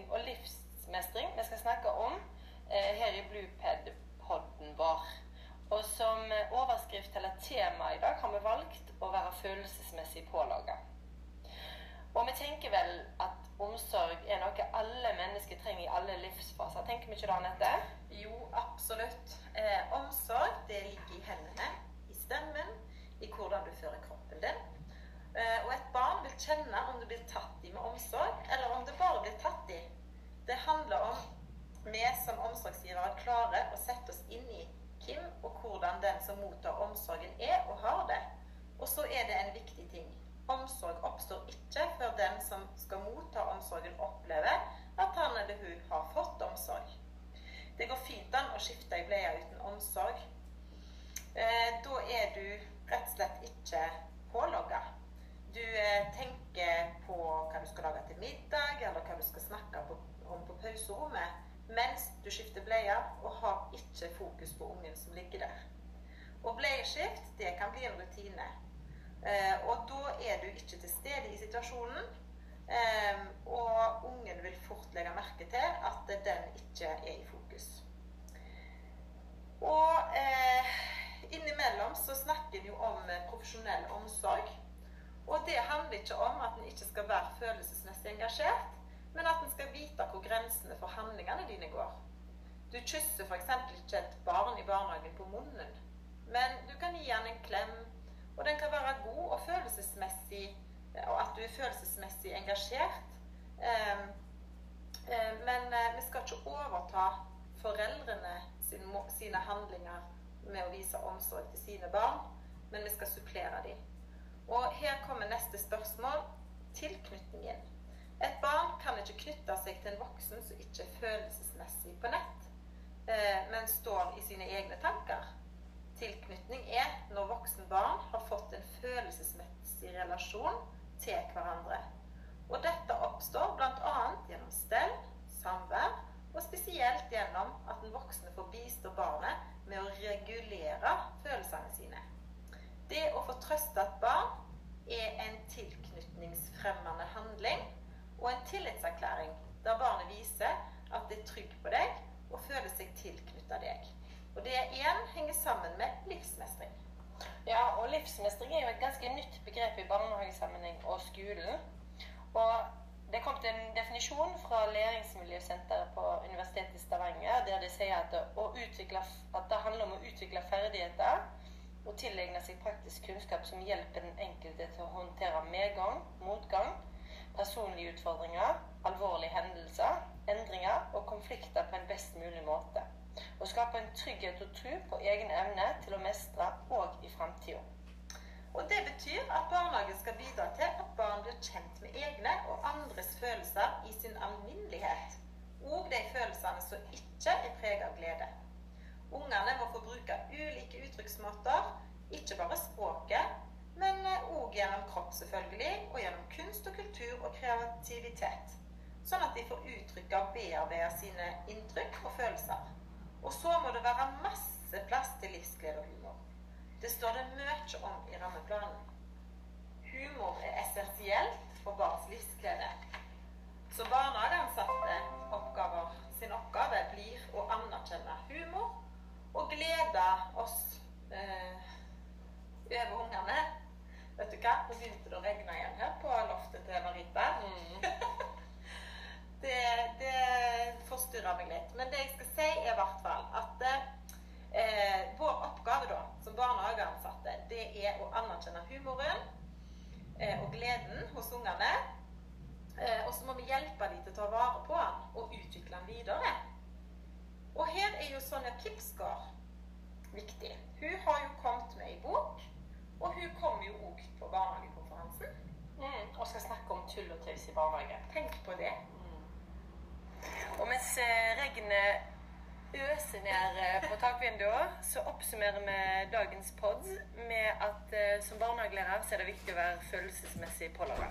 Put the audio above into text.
tilknytning og livsmestring vi skal snakke om eh, her i Blueped-podden vår. Og som overskrift eller tema i dag har vi valgt å være følelsesmessig pålaga. Og vi tenker vel at omsorg er noe alle mennesker trenger i alle livsfaser. Tenker vi ikke det, Anette? Jo, absolutt. Eh, omsorg det ligger i hendene, i stemmen, i hvordan du fører kroppen din. Eh, og et barn vil kjenne om du blir tatt i med omsorg, eller om det bare blir tatt i. Det handler om vi som omsorgsgivere klarer å sette oss inn i hvem og hvordan den som mottar omsorgen er og har det. Og så er det en viktig ting. Omsorg oppstår ikke før den som skal motta omsorgen, opplever at han eller hun har fått omsorg. Det går fint an å skifte ei bleie uten omsorg. Eh, da er du rett og slett ikke pålogga. Du eh, tenker på hva du skal lage til middag, eller hva du skal snakke om på pauserommet mens du skifter bleier, og har ikke fokus på ungen som ligger der. Og bleieskift, det kan bli en rutine. Eh, og da er du ikke til stede i situasjonen. Eh, og ungen vil fort legge merke til at den ikke er i fokus. Og eh, innimellom så snakker en jo om profesjonell omsorg. Og det handler ikke om at en ikke skal være følelsesmessig engasjert, men at en skal vite hvor grensene for handlingene dine går. Du kysser f.eks. ikke et barn i barnehagen på munnen, men du kan gi han en klem, og den kan være god og følelsesmessig, og at du er følelsesmessig engasjert. Ehm, eh, men eh, vi skal ikke overta foreldrene sine handlinger med å vise omsorg til sine barn, men vi skal supplere dem. Og her kommer neste spørsmål tilknytningen. Et barn kan ikke knytte seg til en voksen som ikke er følelsesmessig på nett, eh, men står i sine egne tanker. Tilknytning er når voksen barn har fått en følelsesmessig relasjon til hverandre. Og dette oppstår bl.a. gjennom stell, samvær, og spesielt gjennom at den voksne får bistå barnet med å regulere følelsene sine. Det å få trøste et barn er en tilknytningsfremmende handling og en tillitserklæring der barnet viser at det er trygg på deg og føler seg tilknytta deg. Og det igjen henger sammen med livsmestring. Ja, og livsmestring er jo et ganske nytt begrep i barnehagesammenheng og skolen. Og det kom til en definisjon fra Læringsmiljøsenteret på Universitetet i Stavanger, der de sier at det, at det handler om å utvikle ferdigheter og tilegne seg praktisk kunnskap som hjelper den enkelte til å håndtere medgang, motgang, personlige utfordringer, alvorlige hendelser, endringer og konflikter på en best mulig måte og skape en trygghet og tro på egen evne til å mestre òg i framtida. Og Det betyr at barnehagen skal bidra til at barn blir kjent med egne og andres følelser i sin alminnelighet. Og de følelsene som ikke er preget av glede. Ungene må få bruke ulike uttrykksmåter, ikke bare språket, gjennom kropp, selvfølgelig, og gjennom kunst og kultur og kreativitet. Sånn at de får uttrykke og bearbeide sine inntrykk og følelser. Og så må det være masse plass til livsglede og humor. Det står det mye om i rammeplanen. Humor er essensielt for barns livsglede. Vet så? Begynte det å regne igjen her på loftet til Marita. Mm. det, det forstyrrer meg litt. Men det jeg skal si, er i hvert fall at eh, vår oppgave da, som barnehageansatte, det er å anerkjenne humoren eh, og gleden hos ungene. Eh, og så må vi hjelpe dem til å ta vare på den og utvikle den videre. Og her er jo Sonja Kipsgaard viktig. Hun har jo kommet med i bok, og hun kommer jo òg barnehagekonferansen. Mm, og skal snakke om tull og tøys i barnehage. Tenk på det. Og mens eh, regnet øser ned eh, på takvinduet, så oppsummerer vi dagens pod med at eh, som barnehagelærer så er det viktig å være følelsesmessig pålaga.